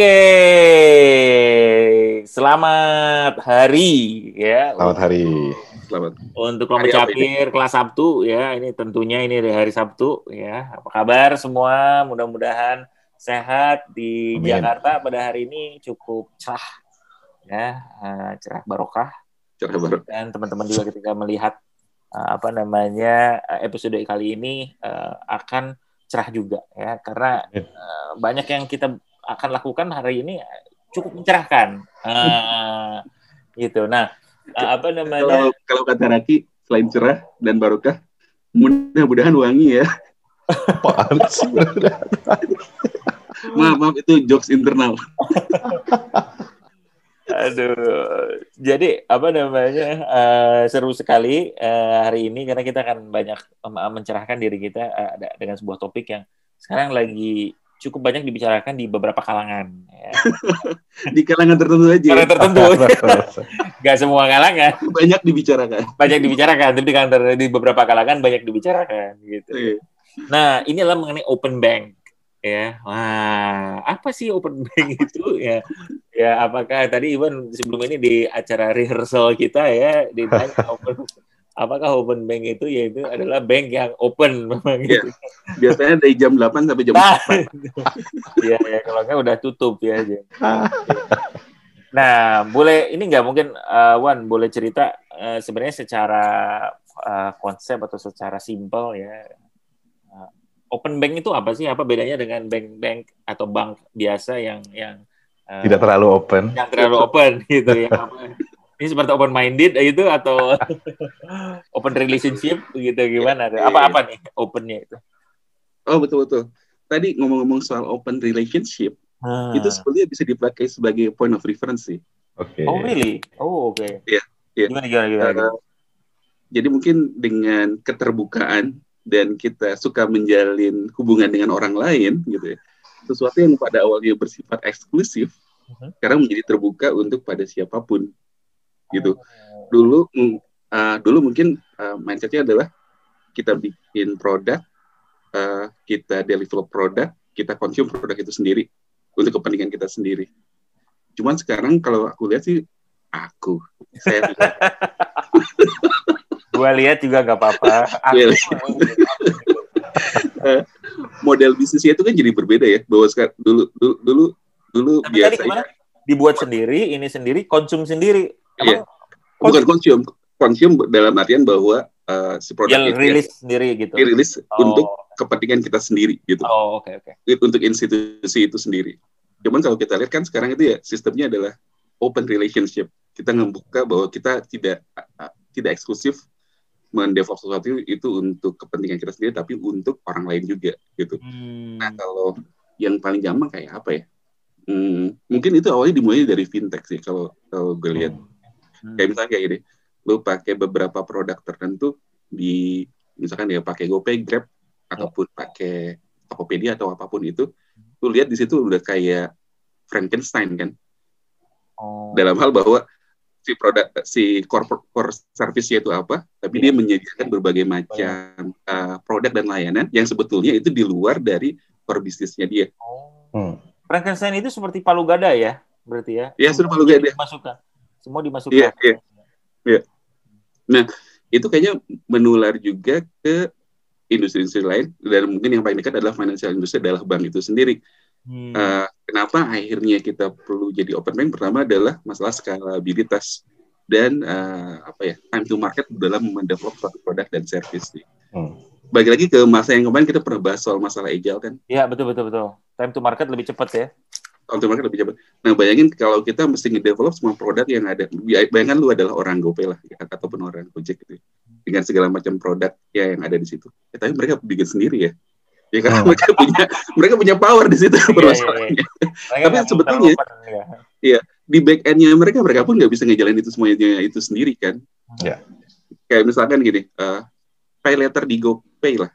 Oke, selamat hari ya. Selamat hari. Selamat. Untuk kelompok capir kelas Sabtu ya, ini tentunya ini dari hari Sabtu ya. Apa kabar semua? Mudah-mudahan sehat di Amin. Jakarta pada hari ini cukup cerah ya, eh, cerah barokah Cara baru. dan teman-teman juga ketika melihat eh, apa namanya eh, episode kali ini akan cerah juga ya karena banyak yang kita akan lakukan hari ini cukup mencerahkan Eh, gitu nah apa namanya Kalau kalau kata Raki selain cerah dan barokah, mudah-mudahan wangi ya. Apaan sih? Maaf, maaf itu jokes internal. Aduh, jadi apa namanya eh, seru sekali eh, hari ini karena kita akan banyak mencerahkan diri kita eh, da- dengan sebuah topik yang sekarang lagi cukup banyak dibicarakan di beberapa kalangan. Ya. Di kalangan tertentu aja. Karena tertentu, nggak semua kalangan Banyak dibicarakan. banyak dibicarakan, tapi di, di beberapa kalangan banyak dibicarakan gitu. Iya. Nah, ini adalah mengenai open bank. Ya, wah, apa sih open bank itu ya? Ya, apakah tadi Iwan sebelum ini di acara rehearsal kita ya ditanya open, apakah open bank itu yaitu adalah bank yang open memang Iya. gitu. Biasanya dari jam 8 sampai jam Nah, ya, ya kalau nggak udah tutup ya aja. Nah, boleh ini nggak mungkin eh, Wan boleh cerita eh, sebenarnya secara eh, konsep atau secara simpel ya. eh, open bank itu apa sih? Apa bedanya dengan bank-bank atau bank biasa yang yang eh, Tidak terlalu open. yang terlalu open gitu ya? Ini seperti open minded gitu atau open relationship gitu gimana? Iya, Apa apa nih opennya itu? Oh, betul-betul. Tadi ngomong-ngomong soal open relationship, Ah. itu sebenarnya bisa dipakai sebagai point of reference sih. Oke. Oh really? Oh oke. Iya, iya. Gimana gimana gimana? gimana? Uh, jadi mungkin dengan keterbukaan dan kita suka menjalin hubungan dengan orang lain gitu ya. Sesuatu yang pada awalnya bersifat eksklusif Mhm. sekarang menjadi terbuka untuk pada siapa pun gitu. Oh. Dulu uh, dulu mungkin uh, mindsetnya adalah kita bikin produk, uh, kita develop produk, kita konsum produk itu sendiri untuk kepentingan kita sendiri. Cuman sekarang kalau aku lihat sih aku saya Gua lihat juga nggak apa-apa. Model bisnisnya itu kan jadi berbeda ya bahwa sekarang dulu dulu dulu dulu Tapi biasanya? Dibuat sendiri, ini sendiri, konsum sendiri. Iya. Bukan konsum konsum dalam artian bahwa uh, si produk itu ya, rilis sendiri gitu. dirilis Oh. untuk kepentingan kita sendiri gitu Oh, oke oke. untuk institusi itu sendiri cuman kalau kita lihat kan sekarang itu ya sistemnya adalah open relationship kita membuka bahwa kita tidak uh, tidak eksklusif mendevelop sesuatu itu untuk kepentingan kita sendiri tapi untuk orang lain juga gitu Hmm. Nah, kalau yang paling gampang kayak apa ya? Hmm, mungkin itu awalnya dimulai dari fintech sih kalau kalau gue lihat. Hmm. Kayak misalnya kayak gini, lu pakai beberapa produk tertentu di misalkan ya pakai GoPay, Grab ataupun pakai Tokopedia atau apa pun itu, lu lihat di situ udah kayak Frankenstein kan. Oh. Dalam hal bahwa si produk si core core service-nya itu apa, tapi Iya. dia menyediakan berbagai macam uh, produk dan layanan yang sebetulnya itu di luar dari core bisnisnya dia. Oh. Hmm. Frankenstein itu seperti palu gada ya, berarti ya? Ya, sudah palu gada. Dimasukkan. Semua dimasukkan. Iya, iya. Iya. Nah, itu kayaknya menular juga ke industri-industri lain dan mungkin yang paling dekat adalah financial industry adalah bank itu sendiri. Hmm. Eh, kenapa akhirnya kita perlu jadi open bank? Pertama adalah masalah skalabilitas dan eh, apa ya time to market dalam mendevelop suatu produk dan service. nih. Hmm. Bagi lagi ke masa yang kemarin kita pernah bahas soal masalah agile kan, Iya, betul betul betul. Time to market lebih cepat ya. To market lebih cepat. Nah, bayangin kalau kita mesti ngedevelop semua produk yang ada. Bayangkan lu adalah orang GoPay lah, ya, ataupun orang Gojek gitu. ya. Dengan segala macam produk ya yang ada di situ. Ya, tapi mereka bikin sendiri ya. Ya karena Hmm. mereka punya mereka punya power di situ Iya, iya, permasalahannya. Mereka Tapi sebetulnya- ya. Di back end-nya mereka mereka pun nggak bisa ngejalanin itu semuanya itu sendiri kan. Ya. Kayak misalkan gini, eh pay letter di GoPay lah.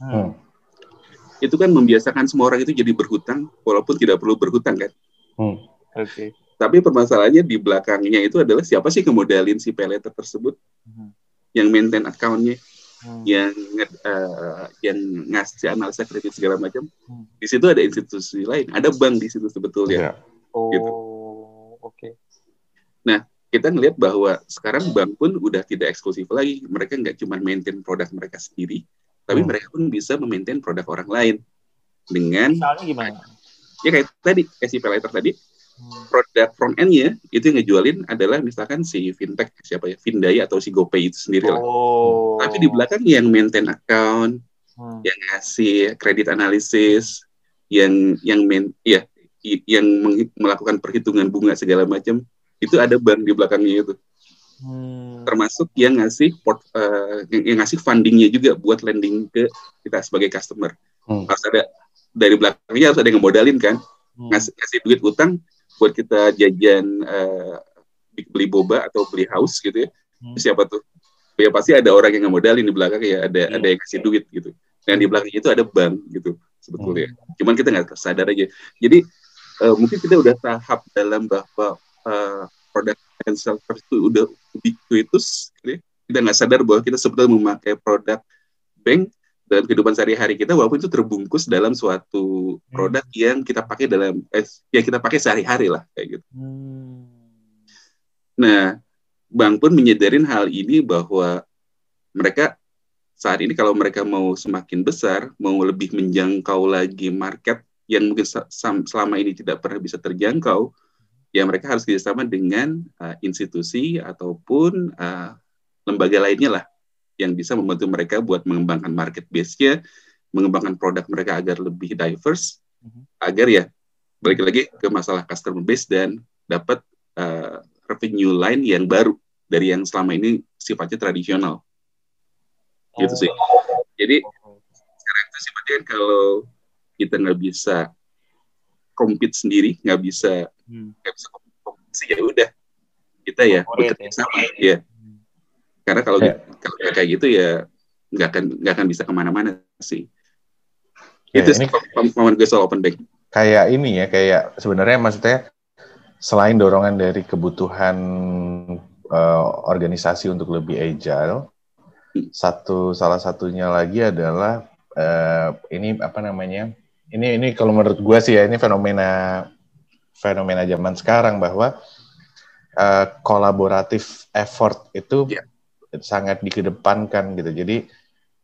Hmm. Itu kan membiasakan semua orang itu jadi berhutang walaupun tidak perlu berhutang kan. Hmm. Oke. Tapi permasalahannya di belakangnya itu adalah siapa sih yang modalin si pay letter tersebut? Hmm. yang maintain account-nya. hmm. yang uh, yang ngasih analisa kredit segala macam. Hmm. Di situ ada institusi lain, ada bank di situ sebetulnya. Yeah. Oh, gitu. oke. Okay. Nah, kita ngelihat bahwa sekarang bank pun udah tidak eksklusif lagi. Mereka nggak cuma maintain produk mereka sendiri, tapi hmm. mereka pun bisa memaintain produk orang lain dengan. Misalnya gimana? Ya kayak tadi, kayak si tadi, hmm. produk front end-nya itu yang ngejualin adalah misalkan si fintech siapa ya, Vindai atau si GoPay itu sendiri lah. Oh. Tapi di belakang yang maintain account, hmm. yang ngasih kredit analisis, yang yang main ya yang melakukan perhitungan bunga segala macam itu ada bank di belakangnya itu. Hmm. Termasuk yang ngasih port, uh, yang, yang ngasih fundingnya juga buat lending ke kita sebagai customer. Hmm. Harus ada dari belakangnya harus ada yang modalin kan, hmm. ngasih, ngasih duit utang buat kita jajan uh, beli boba atau beli house gitu ya. Hmm. Siapa tuh? Ya pasti ada orang yang modalin di belakang ya, ada hmm. ada yang kasih duit gitu. Dan di belakangnya itu ada bank gitu sebetulnya. Hmm. Cuman kita nggak sadar aja. Jadi uh, mungkin kita udah tahap dalam bahwa uh, produk financial service itu udah ubiquitous, gitu ya. kita nggak sadar bahwa kita sebetulnya memakai produk bank dalam kehidupan sehari-hari kita walaupun itu terbungkus dalam suatu hmm. produk hmm. yang kita pakai dalam eh, yang kita pakai sehari-hari lah kayak gitu. Hmm. Nah, bank pun menyadarin hal ini bahwa mereka saat ini kalau mereka mau semakin besar, mau lebih menjangkau lagi market yang mungkin selama ini tidak pernah bisa terjangkau, ya mereka harus kerjasama dengan uh, institusi ataupun uh, lembaga lainnya lah yang bisa membantu mereka buat mengembangkan market base-nya, mengembangkan produk mereka agar lebih diverse, mm-hmm. agar ya balik lagi ke masalah customer base dan dapat uh, revenue line yang baru dari yang selama ini sifatnya tradisional. Gitu sih. Jadi sekarang itu sifatnya kalau kita nggak bisa compete sendiri, nggak bisa hmm. nggak bisa kompetisi ya udah kita ya bekerja ya. sama ya. Hmm. Karena kalau ya. kalau kayak gitu ya nggak akan nggak akan bisa ke mana-mana sih. Ya, itu ini pemahaman gue soal open bank. Kayak ini ya, kayak sebenarnya maksudnya selain dorongan dari kebutuhan uh, organisasi untuk lebih agile, hmm. satu salah satunya lagi adalah uh, ini apa namanya ini ini kalau menurut gue sih ya ini fenomena fenomena zaman sekarang bahwa uh, kolaboratif effort itu yeah. sangat dikedepankan gitu. Jadi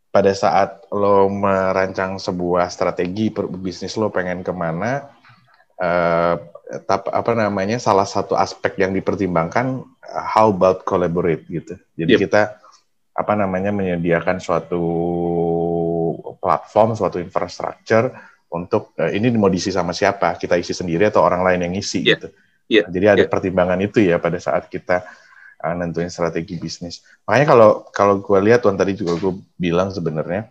pada saat lo merancang sebuah strategi bisnis lo pengen ke mana, uh, tap, apa namanya salah satu aspek yang dipertimbangkan how about collaborate gitu. Jadi yep. kita apa namanya menyediakan suatu platform, suatu infrastruktur untuk uh, ini mau diisi sama siapa, kita isi sendiri atau orang lain yang isi yeah. gitu. Yeah. Nah, jadi ada yeah. pertimbangan itu ya pada saat kita uh, nentuin strategi bisnis. Makanya kalau kalau gue lihat tuan tadi juga gue bilang sebenarnya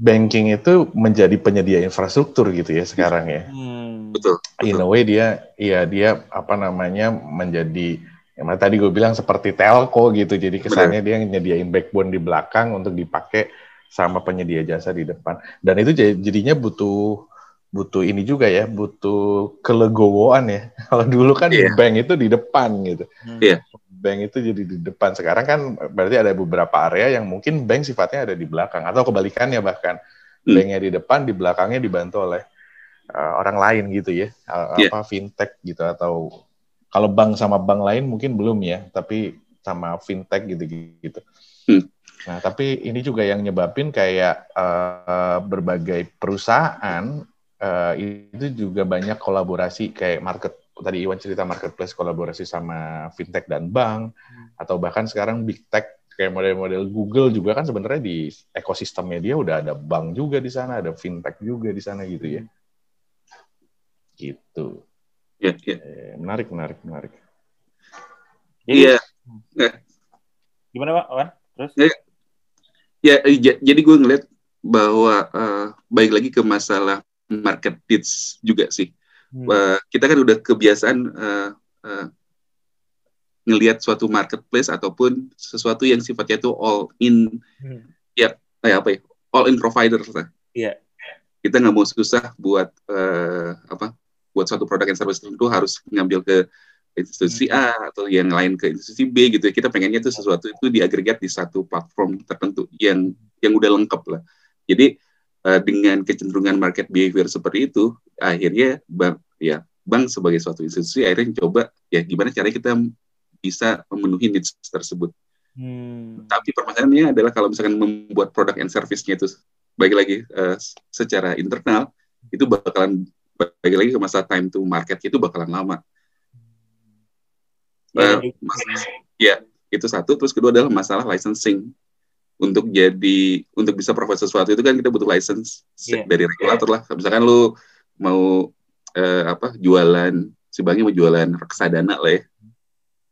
banking itu menjadi penyedia infrastruktur gitu ya sekarang ya. Hmm. Betul, betul. In a way dia, iya dia apa namanya menjadi yang tadi gue bilang seperti telco gitu. Jadi kesannya Benar. dia nyediain backbone di belakang untuk dipakai sama penyedia jasa di depan. Dan itu jadinya butuh butuh ini juga ya, butuh kelegowoan ya. Kalau dulu kan yeah. bank itu di depan gitu. Iya. Yeah. Bank itu jadi di depan. Sekarang kan berarti ada beberapa area yang mungkin bank sifatnya ada di belakang atau kebalikannya bahkan hmm. banknya di depan, di belakangnya dibantu oleh uh, orang lain gitu ya, yeah. apa fintech gitu atau kalau bank sama bank lain mungkin belum ya, tapi sama fintech gitu gitu. Hmm. Nah, tapi ini juga yang nyebabin kayak uh, berbagai perusahaan uh, itu juga banyak kolaborasi kayak market tadi Iwan cerita marketplace kolaborasi sama fintech dan bank hmm. atau bahkan sekarang big tech kayak model-model Google juga kan sebenarnya di ekosistemnya dia udah ada bank juga di sana, ada fintech juga di sana gitu ya. Gitu. Iya, yeah, yeah. menarik, menarik, menarik. Iya. Yeah. Gimana Pak? Wan? Terus? Yeah ya jadi gue ngeliat bahwa uh, baik lagi ke masalah market needs juga sih hmm. uh, kita kan udah kebiasaan uh, uh, ngelihat suatu marketplace ataupun sesuatu yang sifatnya itu all in hmm. ya kayak apa ya all in provider lah yeah. kita nggak mau susah buat uh, apa buat suatu produk yang service tertentu harus ngambil ke institusi A atau yang lain ke institusi B gitu ya. Kita pengennya itu sesuatu itu diagregat di satu platform tertentu yang yang udah lengkap lah. Jadi uh, dengan kecenderungan market behavior seperti itu, akhirnya bank ya bank sebagai suatu institusi akhirnya coba ya gimana caranya kita bisa memenuhi needs tersebut. Hmm. Tapi permasalahannya adalah kalau misalkan membuat produk and service-nya itu bagi lagi uh, secara internal itu bakalan bagi lagi ke masa time to market itu bakalan lama Uh, ya, itu satu. Terus kedua adalah masalah licensing. Untuk jadi untuk bisa provide sesuatu itu kan kita butuh license yeah. dari regulator lah. Misalkan lu mau uh, apa jualan si bank mau jualan reksadana lah ya.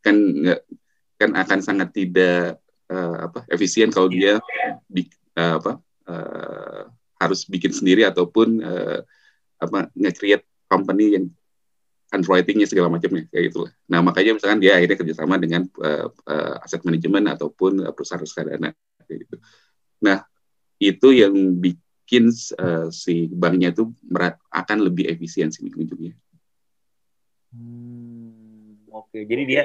Kan nggak kan akan sangat tidak uh, apa efisien kalau dia di, uh, apa uh, harus bikin sendiri ataupun uh, apa nge-create company yang underwritingnya segala macamnya kayak gitu lah. Nah makanya misalkan dia akhirnya kerjasama dengan uh, uh, aset manajemen ataupun uh, perusahaan reksadana gitu. Nah itu yang bikin uh, si banknya itu akan lebih efisien sih ujungnya. Hmm, Oke, okay. jadi dia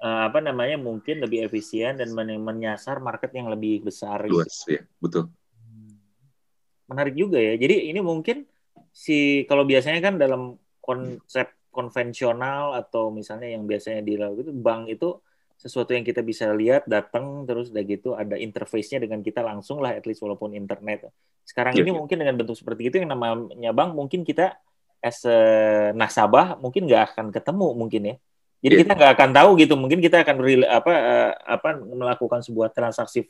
uh, apa namanya mungkin lebih efisien dan men menyasar market yang lebih besar. Gitu. Luas, gitu. ya betul. Hmm. Menarik juga ya. Jadi ini mungkin si kalau biasanya kan dalam konsep konvensional atau misalnya yang biasanya dilakukan itu bank itu sesuatu yang kita bisa lihat datang terus udah gitu ada interface-nya dengan kita langsung lah at least walaupun internet. Sekarang yeah. ini mungkin dengan bentuk seperti itu yang namanya bank mungkin kita as a nasabah mungkin nggak akan ketemu mungkin ya. Jadi yeah. kita nggak akan tahu gitu. Mungkin kita akan apa uh, apa melakukan sebuah transaksi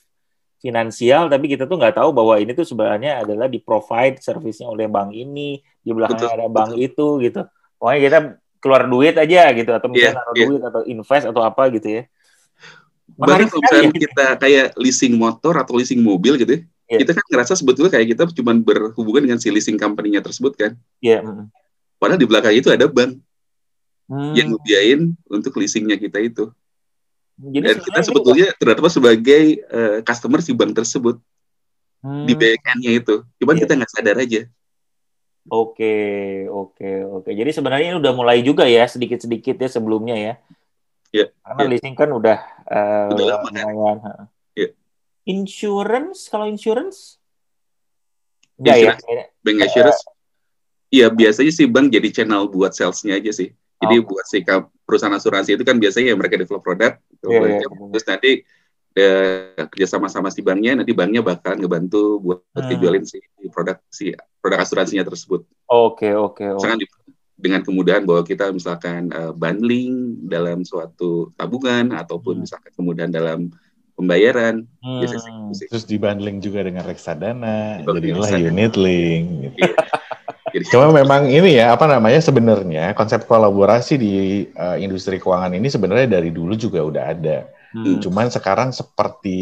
finansial tapi kita tuh nggak tahu bahwa ini tuh sebenarnya adalah di provide servicenya oleh bank ini di belakangnya ada bank betul. itu gitu pokoknya kita keluar duit aja gitu atau misalnya yeah, naruh yeah. duit atau invest atau apa gitu ya Bahkan kalau misalnya ya. kita kayak leasing motor atau leasing mobil gitu ya, yeah. kita kan ngerasa sebetulnya kayak kita cuma berhubungan dengan si leasing company-nya tersebut kan. Iya. Yeah. Padahal di belakang itu ada bank hmm. yang ngebiayain untuk leasingnya kita itu. Jadi Dan kita sebetulnya terdapat sebagai uh, customer si bank tersebut hmm. di backend-nya itu. Cuman yeah. kita nggak sadar aja. Oke, oke, oke. Jadi sebenarnya ini udah mulai juga ya sedikit-sedikit ya sebelumnya ya. Iya. Karena ya. leasing kan udah uh, udah lama kan. Iya. Insurance kalau insurance? Enggak ya? Bank insurance. Iya, uh, biasanya sih bank jadi channel buat salesnya aja sih. Jadi oh. buat si perusahaan asuransi itu kan biasanya ya mereka develop produk, yeah, yeah, terus nanti uh, kerja sama-sama si banknya, nanti banknya bakal ngebantu buat hmm. ngejualin si produk si produk asuransinya tersebut. Oke okay, oke. Okay, Misalkan di, dengan kemudahan bahwa kita misalkan uh, bundling dalam suatu tabungan ataupun hmm. misalkan kemudahan dalam pembayaran. Hmm. Biasanya, Terus dibundling juga dengan reksadana, jadilah unit link. Gitu. Jadi, Cuma memang ini ya apa namanya sebenarnya konsep kolaborasi di uh, industri keuangan ini sebenarnya dari dulu juga udah ada. Hmm. Cuman sekarang seperti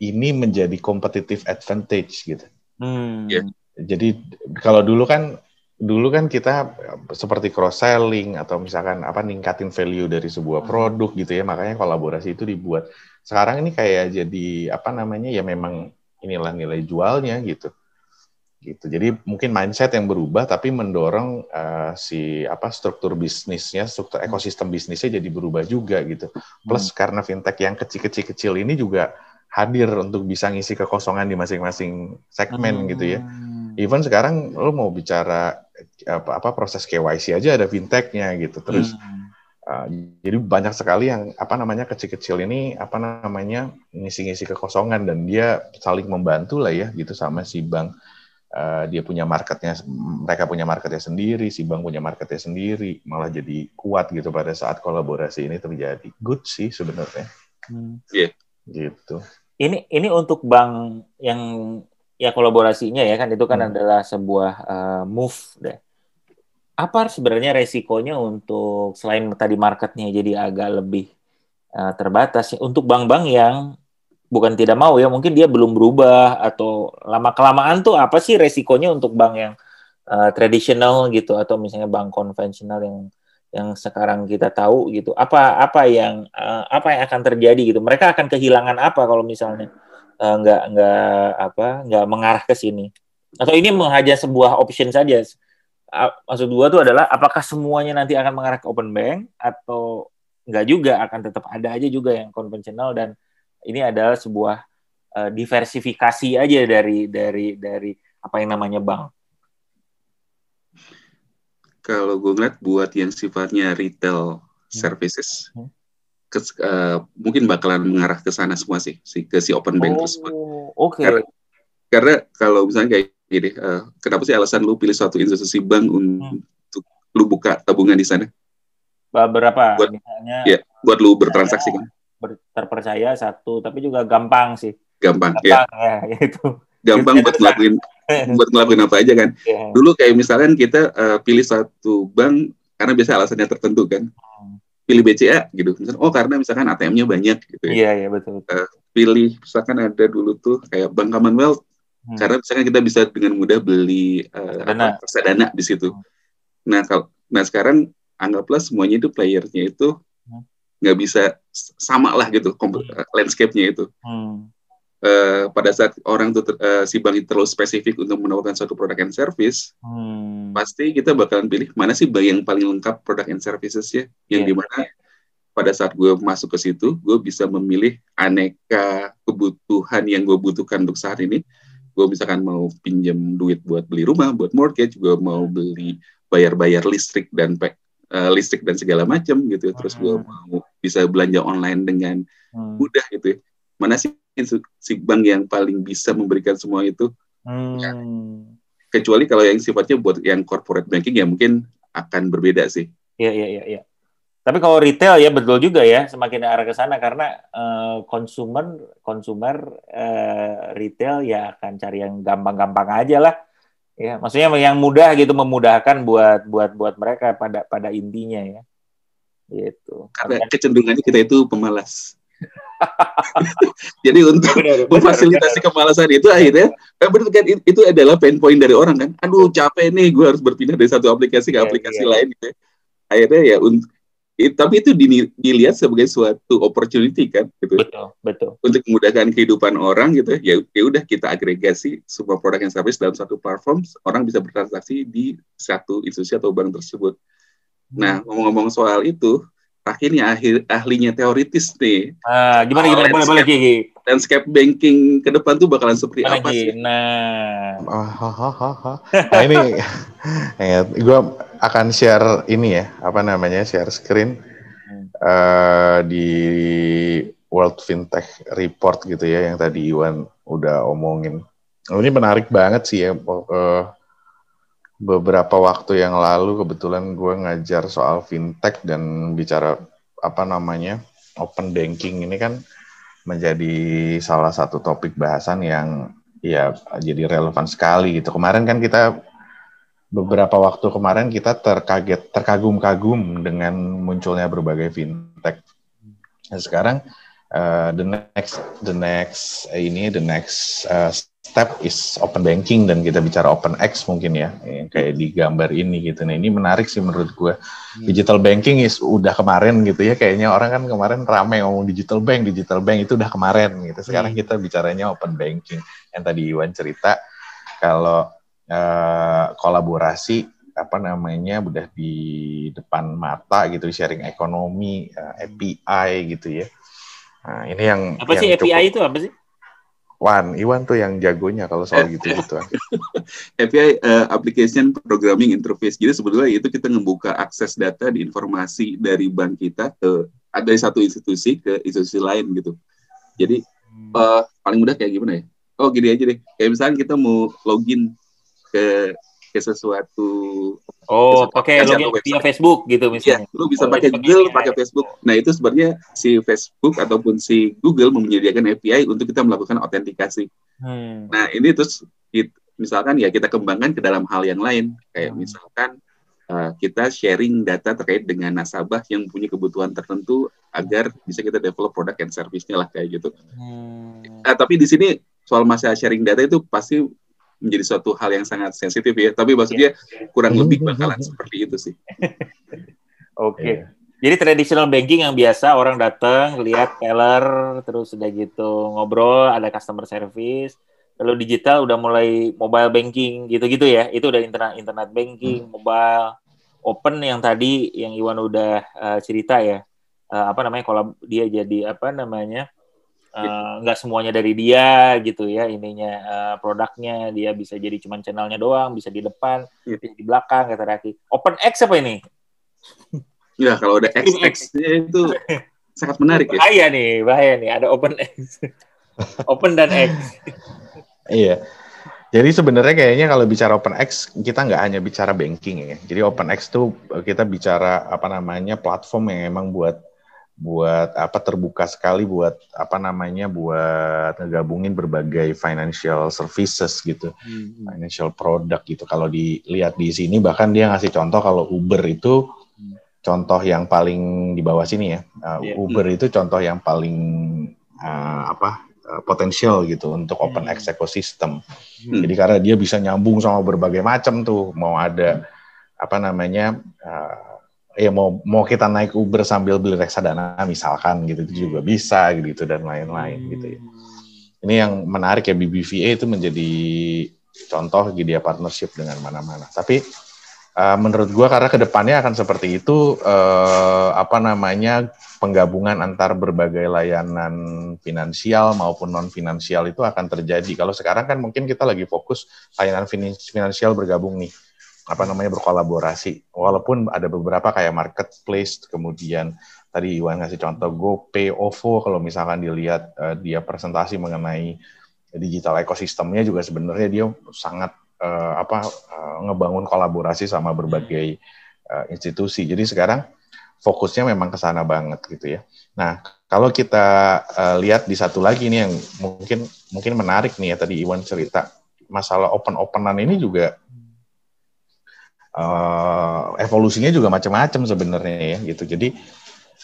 ini menjadi competitive advantage gitu. Hmm. Yeah. Jadi kalau dulu kan dulu kan kita seperti cross selling atau misalkan apa ningkatin value dari sebuah hmm. produk gitu ya makanya kolaborasi itu dibuat sekarang ini kayak jadi apa namanya ya memang inilah nilai jualnya gitu gitu. Jadi mungkin mindset yang berubah tapi mendorong uh, si apa struktur bisnisnya, struktur hmm. ekosistem bisnisnya jadi berubah juga gitu. Plus hmm. karena fintech yang kecil-kecil-kecil ini juga hadir untuk bisa ngisi kekosongan di masing-masing segmen hmm. gitu ya. Even sekarang lo mau bicara apa, apa proses KYC aja ada fintechnya gitu. Terus hmm. Uh, jadi banyak sekali yang apa namanya kecil-kecil ini apa namanya ngisi-ngisi kekosongan dan dia saling membantu lah ya gitu sama si bank uh, dia punya marketnya, mereka punya marketnya sendiri, si bank punya marketnya sendiri, malah jadi kuat gitu pada saat kolaborasi ini terjadi. Good sih sebenarnya. Hmm. Yeah. Gitu. Ini ini untuk bank yang ya kolaborasinya ya kan itu kan hmm. adalah sebuah uh, move deh. Apa sebenarnya resikonya untuk selain tadi marketnya jadi agak lebih uh, terbatas untuk bank-bank yang bukan tidak mau ya mungkin dia belum berubah atau lama kelamaan tuh apa sih resikonya untuk bank yang uh, tradisional gitu atau misalnya bank konvensional yang yang sekarang kita tahu gitu. Apa apa yang uh, apa yang akan terjadi gitu? Mereka akan kehilangan apa kalau misalnya uh, nggak nggak apa nggak mengarah ke sini? Atau ini menghajar sebuah option saja? Maksud gua tuh adalah apakah semuanya nanti akan mengarah ke open bank atau enggak juga akan tetap ada aja juga yang konvensional dan ini adalah sebuah uh, diversifikasi aja dari dari dari apa yang namanya bank. Kalau gue ngeliat buat yang sifatnya retail hmm. services, hmm. Ke, uh, mungkin bakalan mengarah ke sana semua sih, si, ke si open bank oh, tersebut. Oke. Okay. Karena, karena kalau misalnya kayak gini, uh, kenapa sih alasan lu pilih suatu institusi bank hmm. untuk lu buka tabungan di sana? Berapa? Buat, misalnya, ya, buat lu bertransaksi kan? Terpercaya satu, tapi juga gampang sih. Gampang, ya. gampang ya. ya itu. Gampang buat ngelakuin buat ngelakuin apa aja kan. Yeah. Dulu kayak misalkan kita uh, pilih satu bank karena biasa alasannya tertentu kan. Hmm. Pilih BCA gitu. Misalkan, oh karena misalkan ATM-nya banyak gitu. Ya. Iya, yeah, iya yeah, betul. Uh, pilih misalkan ada dulu tuh kayak Bank Commonwealth hmm. karena misalkan kita bisa dengan mudah beli uh, dana. dana di situ. Hmm. Nah, kalau nah sekarang anggaplah semuanya itu playernya itu nggak bisa sama lah gitu hmm. landscape-nya itu. Hmm. Uh, pada saat orang tuh uh, si bank itu terlalu spesifik untuk menawarkan suatu produk and service, hmm. pasti kita bakalan pilih mana sih bank yang paling lengkap produk and services ya, yang yeah. di mana pada saat gue masuk ke situ, gue bisa memilih aneka kebutuhan yang gue butuhkan untuk saat ini. Gue misalkan mau pinjam duit buat beli rumah, buat mortgage, gue mau beli bayar-bayar listrik dan uh, listrik dan segala macam gitu terus gue hmm. mau bisa belanja online dengan hmm. mudah gitu ya. mana sih si bank yang paling bisa memberikan semua itu hmm. ya. kecuali kalau yang sifatnya buat yang corporate banking ya mungkin akan berbeda sih iya iya iya ya. tapi kalau retail ya betul juga ya semakin arah ke sana karena uh, konsumen konsumer uh, retail ya akan cari yang gampang-gampang aja lah ya maksudnya yang mudah gitu memudahkan buat buat buat mereka pada pada intinya ya gitu karena kecenderungannya kita itu pemalas jadi untuk benar, memfasilitasi benar. kemalasan itu akhirnya eh, benar kan itu adalah pain point dari orang kan aduh capek nih gue harus berpindah dari satu aplikasi ke yeah, aplikasi yeah. lain gitu ya. akhirnya ya untuk It, tapi itu dilihat sebagai suatu opportunity kan gitu. Betul, betul. Untuk memudahkan kehidupan orang gitu ya. Ya udah kita agregasi semua produk dan service dalam satu platform, orang bisa bertransaksi di satu institusi atau bank tersebut. Nah, hmm. ngomong-ngomong soal itu, akhirnya ahli, ahlinya teoritis nih. Ah, gimana gimana boleh boleh Gigi. Landscape banking ke depan tuh bakalan seperti apa sih? Nah, oh, nah ini ya, gue akan share ini ya, apa namanya, share screen uh, di World Fintech Report gitu ya, yang tadi Iwan udah omongin. Oh, ini menarik banget sih ya. Uh, beberapa waktu yang lalu kebetulan gue ngajar soal fintech dan bicara apa namanya open banking ini kan menjadi salah satu topik bahasan yang ya jadi relevan sekali gitu. Kemarin kan kita beberapa waktu kemarin kita terkaget, terkagum-kagum dengan munculnya berbagai fintech. Nah, sekarang uh, the next, the next uh, ini, the next uh, step is open banking dan kita bicara open X mungkin ya, yang kayak di gambar ini gitu. Nah ini menarik sih menurut gue. Hmm. Digital banking is udah kemarin gitu ya, kayaknya orang kan kemarin rame ngomong digital bank, digital bank itu udah kemarin gitu. Sekarang hmm. kita bicaranya open banking. Yang tadi Iwan cerita kalau uh, kolaborasi apa namanya udah di depan mata gitu sharing ekonomi uh, eh, API gitu ya nah ini yang apa yang sih API cukup, itu apa sih Wan, Iwan tuh yang jagonya kalau soal gitu gitu. API uh, Application Programming Interface. Jadi sebetulnya itu kita ngebuka akses data di informasi dari bank kita ke ada satu institusi ke institusi lain gitu. Jadi uh, paling mudah kayak gimana ya? Oh gini aja deh. Kayak misalnya kita mau login ke ke sesuatu Oh, pakai login via Facebook gitu misalnya. Ya, lu bisa oh, pakai Google, pakai Facebook. Nah, itu sebenarnya si Facebook ataupun si Google menyediakan API untuk kita melakukan autentikasi. Hmm. Nah, ini terus misalkan ya kita kembangkan ke dalam hal yang lain, kayak hmm. misalkan uh, kita sharing data terkait dengan nasabah yang punya kebutuhan tertentu agar bisa kita develop produk and service-nya lah kayak gitu. Hmm. Uh, tapi di sini soal masalah sharing data itu pasti menjadi suatu hal yang sangat sensitif ya. Tapi maksudnya kurang lebih bakalan seperti itu sih. Oke. Okay. Yeah. Jadi traditional banking yang biasa orang datang lihat teller terus udah gitu ngobrol ada customer service Kalau digital udah mulai mobile banking gitu-gitu ya. Itu udah internet internet banking, hmm. mobile, open yang tadi yang Iwan udah uh, cerita ya. Uh, apa namanya kalau dia jadi apa namanya? Eh, nggak uh, semuanya dari dia gitu ya ininya uh, produknya. Dia bisa jadi cuman channelnya doang bisa di depan yeah. bisa di belakang kata Raki. Open X apa ini? Ya kalau ada X X itu sangat menarik ya. Bahaya nih bahaya nih ada open X. Open dan X. Iya. Jadi sebenarnya kayaknya kalau bicara OpenX kita nggak hanya bicara banking ya. Jadi OpenX tuh kita bicara apa namanya platform yang emang buat buat apa terbuka sekali buat apa namanya buat ngegabungin berbagai financial services gitu hmm. financial product gitu kalau dilihat di sini bahkan dia ngasih contoh kalau Uber itu hmm. contoh yang paling di bawah sini ya uh, yeah. Uber hmm. itu contoh yang paling uh, apa uh, potensial gitu untuk open hmm. Ecosystem hmm. jadi karena dia bisa nyambung sama berbagai macam tuh mau ada hmm. apa namanya uh, ya mau mau kita naik Uber sambil beli reksadana misalkan gitu itu juga bisa gitu dan lain-lain hmm. gitu ya. Ini yang menarik ya BBVA itu menjadi contoh dia partnership dengan mana-mana. Tapi uh, menurut gua karena ke depannya akan seperti itu uh, apa namanya penggabungan antar berbagai layanan finansial maupun non finansial itu akan terjadi. Kalau sekarang kan mungkin kita lagi fokus layanan finansial bergabung nih apa namanya berkolaborasi. Walaupun ada beberapa kayak marketplace, kemudian tadi Iwan ngasih contoh GoPay, OVO, kalau misalkan dilihat uh, dia presentasi mengenai digital ekosistemnya juga sebenarnya dia sangat uh, apa uh, ngebangun kolaborasi sama berbagai uh, institusi. Jadi sekarang fokusnya memang ke sana banget gitu ya. Nah, kalau kita uh, lihat di satu lagi nih yang mungkin mungkin menarik nih ya tadi Iwan cerita masalah open-openan ini juga uh, evolusinya juga macam-macam sebenarnya ya gitu. Jadi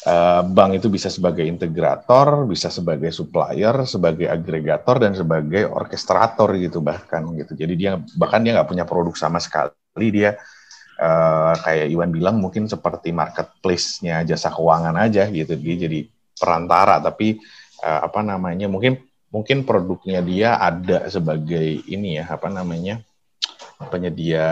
uh, bank itu bisa sebagai integrator, bisa sebagai supplier, sebagai agregator dan sebagai orkestrator gitu bahkan gitu. Jadi dia bahkan dia nggak punya produk sama sekali dia uh, kayak Iwan bilang mungkin seperti marketplace-nya jasa keuangan aja gitu. Dia jadi perantara tapi uh, apa namanya mungkin mungkin produknya dia ada sebagai ini ya apa namanya penyedia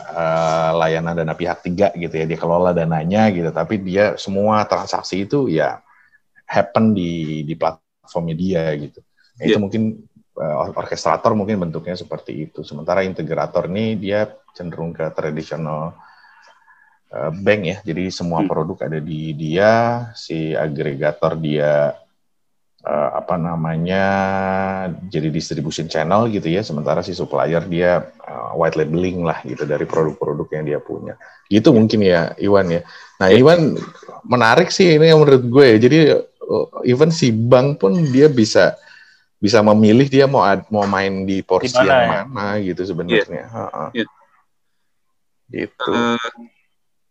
uh, layanan dana pihak tiga gitu ya dia kelola dananya gitu tapi dia semua transaksi itu ya happen di di platformnya dia gitu yeah. itu mungkin uh, orkestrator mungkin bentuknya seperti itu sementara integrator ini dia cenderung ke tradisional uh, bank ya jadi semua hmm. produk ada di dia si agregator dia uh, apa namanya jadi distribution channel gitu ya sementara si supplier dia uh, white labeling lah gitu dari produk-produk yang dia punya gitu mungkin ya Iwan ya nah ya. Iwan menarik sih ini yang menurut gue jadi uh, even si bank pun dia bisa bisa memilih dia mau mau main di porsi Di mana, yang ya? mana gitu sebenarnya yeah. uh -uh. yeah. gitu uh,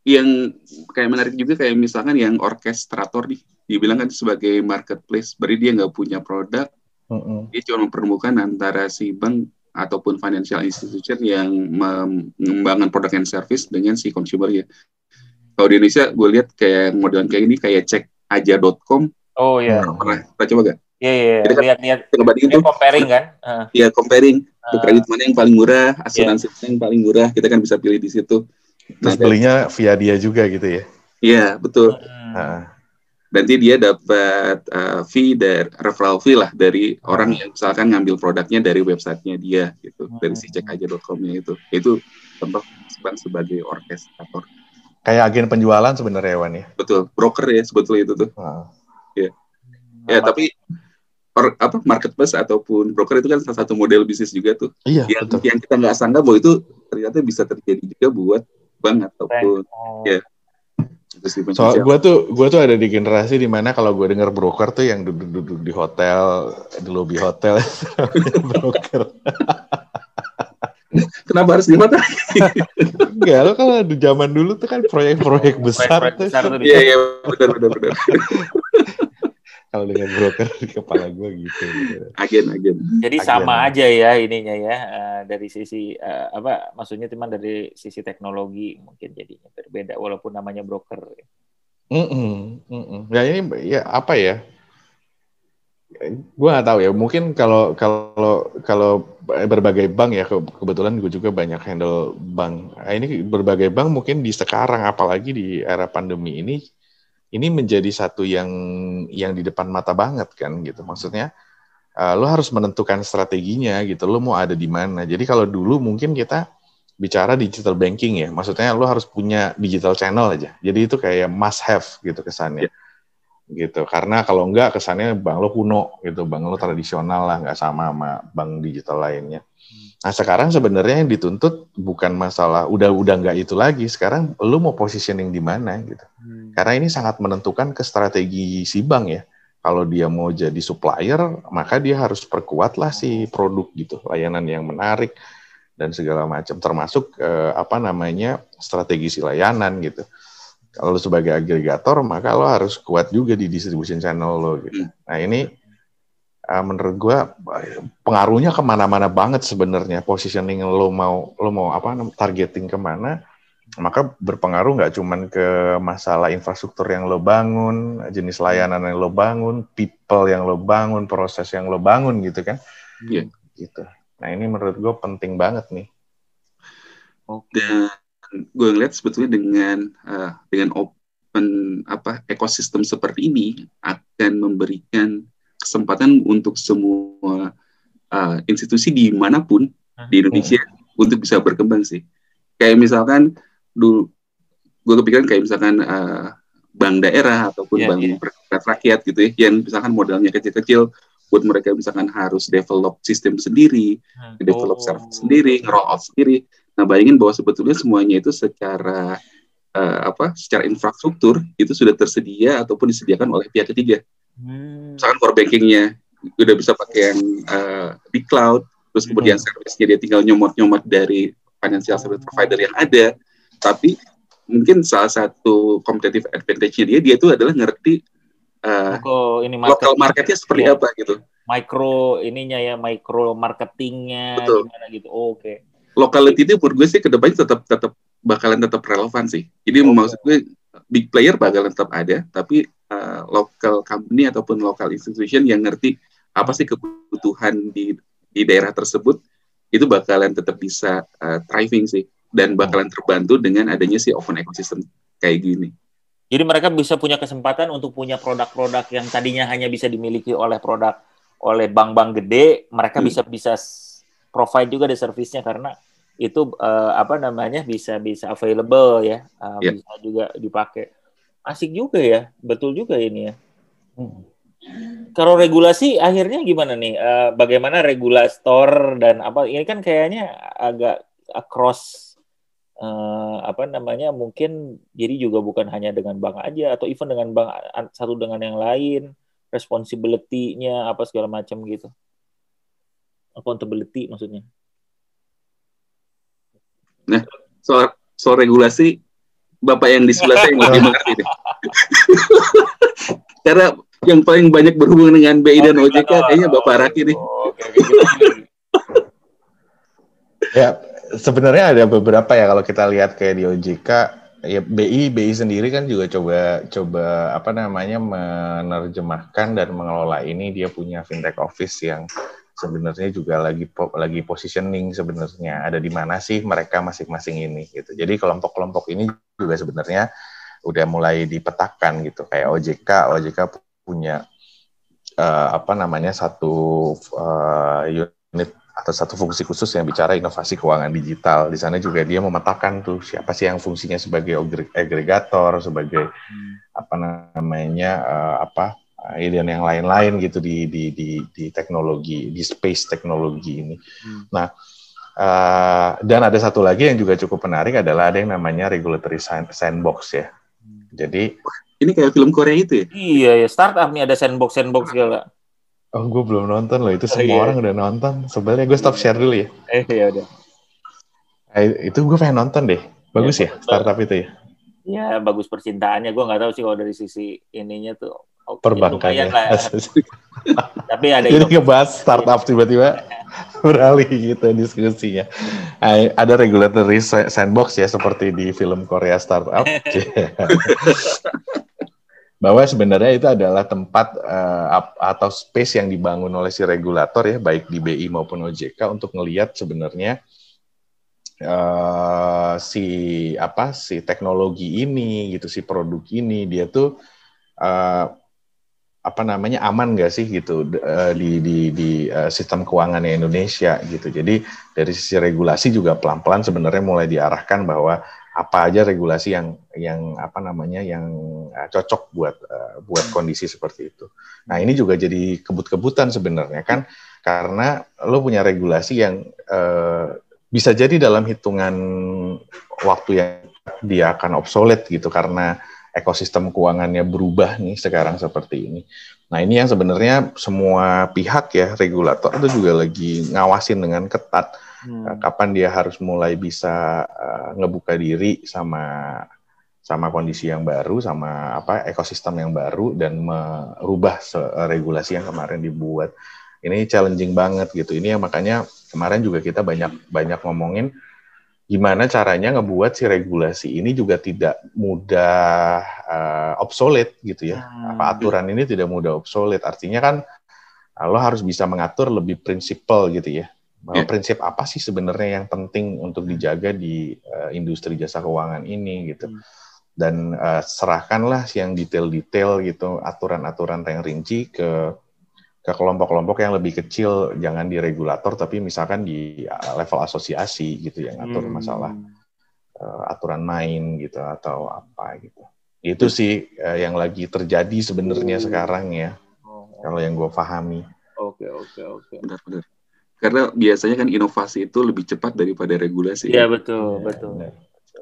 yang kayak menarik juga kayak misalkan yang orkestrator nih dibilang kan sebagai marketplace berarti dia nggak punya produk mm -hmm. dia cuma mempertemukan antara si bank ataupun financial institution yang mengembangkan produk and service dengan si consumer ya kalau di Indonesia gue lihat kayak modelan kayak ini kayak cek aja.com oh iya yeah. pernah pernah coba gak Iya, iya, iya. lihat lihat ngebandingin tuh comparing kan iya uh. comparing uh. kredit mana yang paling murah asuransi yeah. yang paling murah kita kan bisa pilih di situ Terus nah, belinya via dia juga gitu ya? Iya betul. Hmm. Nanti dia dapat uh, fee dari referral fee lah dari orang yang misalkan ngambil produknya dari websitenya dia gitu, hmm. dari si cekaja.com-nya itu. Itu contoh bank sebagai orkestrator. Kayak agen penjualan sebenarnya Wan ya? Betul, broker ya sebetulnya itu tuh. Hmm. Ya, ya tapi or, apa marketplace ataupun broker itu kan salah satu model bisnis juga tuh. Iya. Yang, betul. yang kita nggak sangka bahwa itu ternyata bisa terjadi juga buat bank ataupun oh. ya So, gue tuh gue tuh ada di generasi di mana kalau gue denger broker tuh yang duduk-duduk di hotel, di lobby hotel, broker. Kenapa harus di hotel? Enggak, lo kalau di zaman dulu tuh kan proyek-proyek besar. Proyek, besar tuh. Iya, iya, benar, benar, benar kalau dengan broker di kepala gue gitu. Agen, agen. Jadi agen. sama aja ya ininya ya uh, dari sisi uh, apa maksudnya cuma dari sisi teknologi mungkin jadinya berbeda walaupun namanya broker. Mm -mm, mm -mm. Ya ini ya apa ya? gue nggak tahu ya mungkin kalau kalau kalau berbagai bank ya kebetulan gue juga banyak handle bank nah, ini berbagai bank mungkin di sekarang apalagi di era pandemi ini ini menjadi satu yang yang di depan mata banget kan gitu. Maksudnya uh, lo harus menentukan strateginya gitu. Lo mau ada di mana. Jadi kalau dulu mungkin kita bicara digital banking ya. Maksudnya lo harus punya digital channel aja. Jadi itu kayak must have gitu kesannya. Yeah gitu. Karena kalau enggak kesannya bank lo kuno gitu. Bank lo tradisional lah nggak sama sama bank digital lainnya. Nah sekarang sebenarnya yang dituntut bukan masalah udah udah nggak itu lagi. Sekarang lo mau positioning di mana gitu. Hmm. Karena ini sangat menentukan ke strategi si bank ya kalau dia mau jadi supplier maka dia harus perkuat lah si produk gitu layanan yang menarik dan segala macam termasuk eh, apa namanya strategi si layanan gitu kalau sebagai agregator maka lo harus kuat juga di distribution channel lo gitu. Hmm. Nah ini uh, menurut gue pengaruhnya ke mana-mana banget sebenarnya positioning lo mau lo mau apa targeting ke mana maka berpengaruh nggak cuman ke masalah infrastruktur yang lo bangun, jenis layanan yang lo bangun, people yang lo bangun, proses yang lo bangun gitu kan, yeah. gitu. Nah ini menurut gue penting banget nih. Oke. Okay gue ngeliat sebetulnya dengan uh, dengan open apa ekosistem seperti ini akan memberikan kesempatan untuk semua uh, institusi di mana pun di Indonesia uh. untuk bisa berkembang sih. Kayak misalkan dulu gue kepikiran kayak misalkan uh, bank daerah ataupun yeah, bank yeah. rakyat gitu ya, yang misalkan modalnya kecil-kecil buat mereka misalkan harus develop sistem sendiri, hmm. develop oh. service sendiri, roll out sendiri. Nah, bayangin bahwa sebetulnya semuanya itu secara uh, apa? Secara infrastruktur itu sudah tersedia ataupun disediakan oleh pihak ketiga. Hmm. Misalkan core bankingnya udah bisa pakai yang uh, di cloud, terus kemudian hmm. service-nya dia tinggal nyomot-nyomot dari financial service provider yang ada. Tapi mungkin salah satu competitive advantage-nya dia dia itu adalah ngerti uh, ini market, local marketnya seperti ya. apa gitu. Micro ininya ya, micro marketingnya gimana gitu. Oh, Oke. Okay locality itu menurut gue sih ke depannya tetap tetap bakalan tetap relevan sih. Jadi okay. maksud gue big player bakalan tetap ada, tapi uh, local company ataupun local institution yang ngerti apa sih kebutuhan di di daerah tersebut itu bakalan tetap bisa uh, thriving sih dan bakalan terbantu dengan adanya si open ecosystem kayak gini. Jadi mereka bisa punya kesempatan untuk punya produk-produk yang tadinya hanya bisa dimiliki oleh produk oleh bank-bank gede, mereka hmm. bisa bisa provide juga di servisnya karena itu uh, apa namanya bisa bisa available ya uh, yeah. bisa juga dipakai asik juga ya betul juga ini ya hmm. kalau regulasi akhirnya gimana nih uh, bagaimana regulator dan apa ini kan kayaknya agak across uh, apa namanya mungkin jadi juga bukan hanya dengan bank aja atau even dengan bank satu dengan yang lain responsibility-nya apa segala macam gitu accountability maksudnya. Nah, soal soal regulasi Bapak yang di sebelah saya yang lebih mengerti deh. Karena yang paling banyak berhubungan dengan BI dan OJK kayaknya Bapak Raki nih. Oh, ya, sebenarnya ada beberapa ya kalau kita lihat kayak di OJK ya BI BI sendiri kan juga coba coba apa namanya menerjemahkan dan mengelola ini. Dia punya fintech office yang sebenarnya juga lagi lagi positioning sebenarnya. Ada di mana sih mereka masing-masing ini gitu. Jadi kelompok-kelompok ini juga sebenarnya udah mulai dipetakan gitu. Kayak OJK OJK punya uh, apa namanya satu uh, unit atau satu fungsi khusus yang bicara inovasi keuangan digital. Di sana juga dia memetakan tuh siapa sih yang fungsinya sebagai agregator, sebagai hmm. apa namanya uh, apa dan yang lain-lain gitu di, di di di teknologi di space teknologi ini. Hmm. Nah, uh, dan ada satu lagi yang juga cukup menarik adalah ada yang namanya regulatory sandbox ya. Hmm. Jadi ini kayak film Korea itu ya? Iya ya, startup nih ada sandbox sandbox segala. Oh, gue belum nonton loh. Itu oh, semua iya. orang udah nonton. Sebenarnya gue stop share dulu ya. Eh, ya udah. Eh, itu gue pengen nonton deh. Bagus ya, ya startup itu ya? Iya, bagus percintaannya. Gue nggak tahu sih kalau dari sisi ininya tuh perbankannya. Ya. Tapi ada Jadi ngebahas startup tiba-tiba beralih gitu diskusinya. Ada regulatory sandbox ya seperti di film Korea startup. bahwa sebenarnya itu adalah tempat uh, atau space yang dibangun oleh si regulator ya baik di BI maupun OJK untuk melihat sebenarnya uh, si apa si teknologi ini gitu si produk ini dia tuh uh, apa namanya aman nggak sih gitu di di di sistem keuangan Indonesia gitu. Jadi dari sisi regulasi juga pelan-pelan sebenarnya mulai diarahkan bahwa apa aja regulasi yang yang apa namanya yang uh, cocok buat uh, buat kondisi seperti itu. Nah ini juga jadi kebut-kebutan sebenarnya kan karena lo punya regulasi yang uh, bisa jadi dalam hitungan waktu yang dia akan obsolete gitu karena ekosistem keuangannya berubah nih sekarang seperti ini. Nah ini yang sebenarnya semua pihak ya regulator itu juga lagi ngawasin dengan ketat hmm. Eh, kapan dia harus mulai bisa uh, ngebuka diri sama sama kondisi yang baru, sama apa ekosistem yang baru dan merubah regulasi yang kemarin dibuat. Ini challenging banget gitu. Ini yang makanya kemarin juga kita banyak banyak ngomongin gimana caranya ngebuat si regulasi ini juga tidak mudah uh, obsolete gitu ya. Hmm. Apa aturan ini tidak mudah obsolete. Artinya kan lo harus bisa mengatur lebih prinsipal gitu ya yeah. prinsip apa sih sebenarnya yang penting untuk dijaga di uh, industri jasa keuangan ini gitu hmm. dan uh, serahkanlah yang detail-detail gitu aturan-aturan yang rinci ke ke kelompok-kelompok yang lebih kecil jangan di regulator tapi misalkan di uh, level asosiasi gitu yang atur hmm. masalah uh, aturan main gitu atau apa gitu itu sih uh, yang lagi terjadi sebenarnya oh. sekarang ya oh. kalau yang gue pahami oke oke oke benar-benar karena biasanya kan inovasi itu lebih cepat daripada regulasi. Iya betul, ya, betul.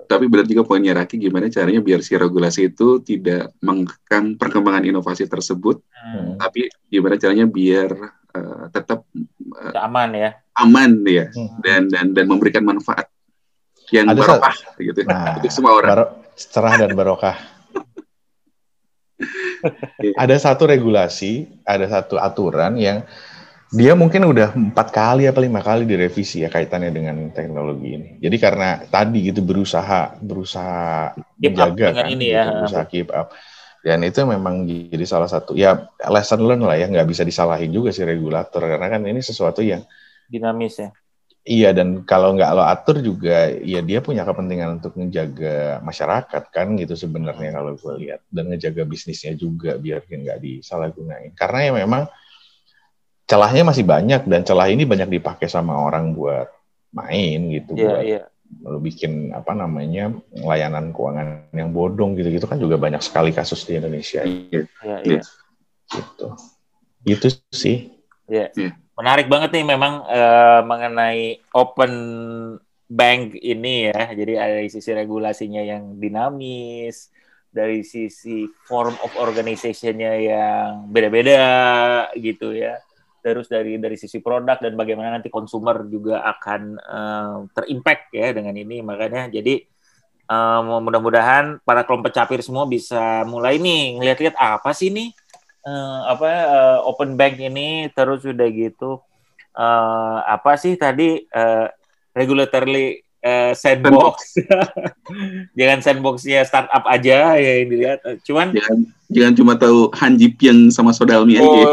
Tapi benar juga poinnya Raki, gimana caranya biar si regulasi itu tidak mengekang perkembangan inovasi tersebut, hmm. tapi gimana caranya biar uh, tetap uh, aman ya, aman ya, hmm. dan dan dan memberikan manfaat yang Ada barokah gitu nah, untuk semua orang. Baro cerah dan barokah. ada satu regulasi, ada satu aturan yang dia mungkin udah empat kali apa lima kali direvisi ya kaitannya dengan teknologi ini. Jadi karena tadi gitu berusaha berusaha keep menjaga kan, ini gitu, ya. berusaha keep up. Dan itu memang jadi salah satu ya lesson learn lah ya nggak bisa disalahin juga si regulator karena kan ini sesuatu yang dinamis ya. Iya dan kalau nggak lo atur juga ya dia punya kepentingan untuk menjaga masyarakat kan gitu sebenarnya kalau gue lihat dan ngejaga bisnisnya juga biar nggak disalahgunain karena ya memang celahnya masih banyak dan celah ini banyak dipakai sama orang buat main gitu yeah, buat yeah. Lalu bikin apa namanya layanan keuangan yang bodong gitu-gitu kan juga banyak sekali kasus di Indonesia. Iya, yeah, yeah. gitu. Itu sih. Yeah. Yeah. Menarik banget nih memang uh, mengenai open bank ini ya. Jadi ada sisi regulasinya yang dinamis, dari sisi form of organization-nya yang beda-beda gitu ya terus dari dari sisi produk dan bagaimana nanti konsumer juga akan uh, terimpact ya dengan ini. Makanya jadi uh, mudah-mudahan para kelompok capir semua bisa mulai nih ngeliat-liat apa sih nih uh, apa uh, open bank ini? Terus udah gitu uh, apa sih tadi uh, regulatory uh, sandbox. jangan sandboxnya startup aja ya yang dilihat. Cuman jangan, jangan cuma tahu Hanji Piang sama Sodalmi oh, aja.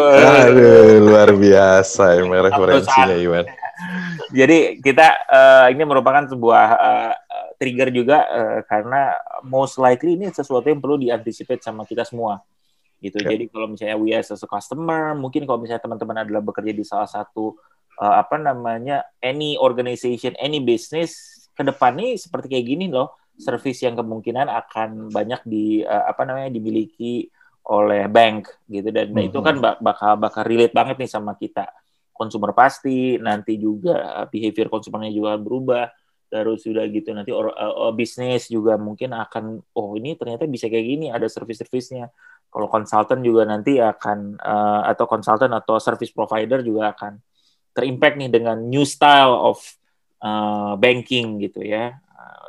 Aduh, luar biasa ya referensinya Iwan. Jadi kita uh, ini merupakan sebuah uh, trigger juga uh, karena most likely ini sesuatu yang perlu diantisipasi sama kita semua gitu. Okay. Jadi kalau misalnya we as a customer, mungkin kalau misalnya teman-teman adalah bekerja di salah satu uh, apa namanya any organization, any business ke depan nih seperti kayak gini loh, service yang kemungkinan akan banyak di uh, apa namanya dimiliki oleh bank gitu dan mm -hmm. itu kan bakal bakal relate banget nih sama kita. Konsumer pasti nanti juga behavior konsumennya juga berubah terus sudah gitu nanti or, uh, bisnis juga mungkin akan oh ini ternyata bisa kayak gini ada service-servicenya kalau konsultan juga nanti akan uh, atau konsultan atau service provider juga akan terimpact nih dengan new style of uh, banking gitu ya.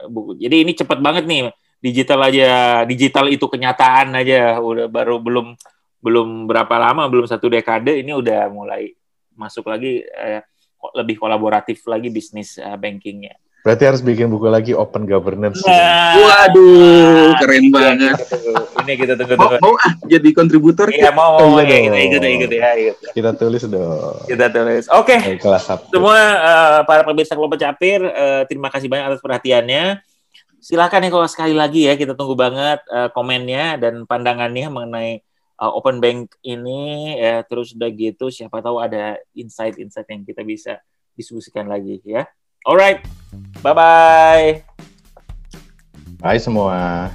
Uh, jadi ini cepat banget nih digital aja, digital itu kenyataan aja udah baru belum belum berapa lama, belum satu dekade ini udah mulai masuk lagi uh, lebih kolaboratif lagi bisnis uh, bankingnya. Berarti harus bikin buku lagi open governance. Nah, Waduh, keren iya, banget. Ini kita tunggu tunggu. Mau, mau ah jadi kontributor? Iya mau, mau iya, ikut, ikut, ikut, ya, ikut. Kita tulis dong. Kita tulis. Oke. Okay. Semua uh, para pemirsa kelompok capir, uh, terima kasih banyak atas perhatiannya. Silakan ya kalau sekali lagi ya kita tunggu banget uh, komennya dan pandangannya mengenai uh, open bank ini ya terus udah gitu siapa tahu ada insight-insight yang kita bisa diskusikan lagi ya. Alright, bye bye. Bye semua.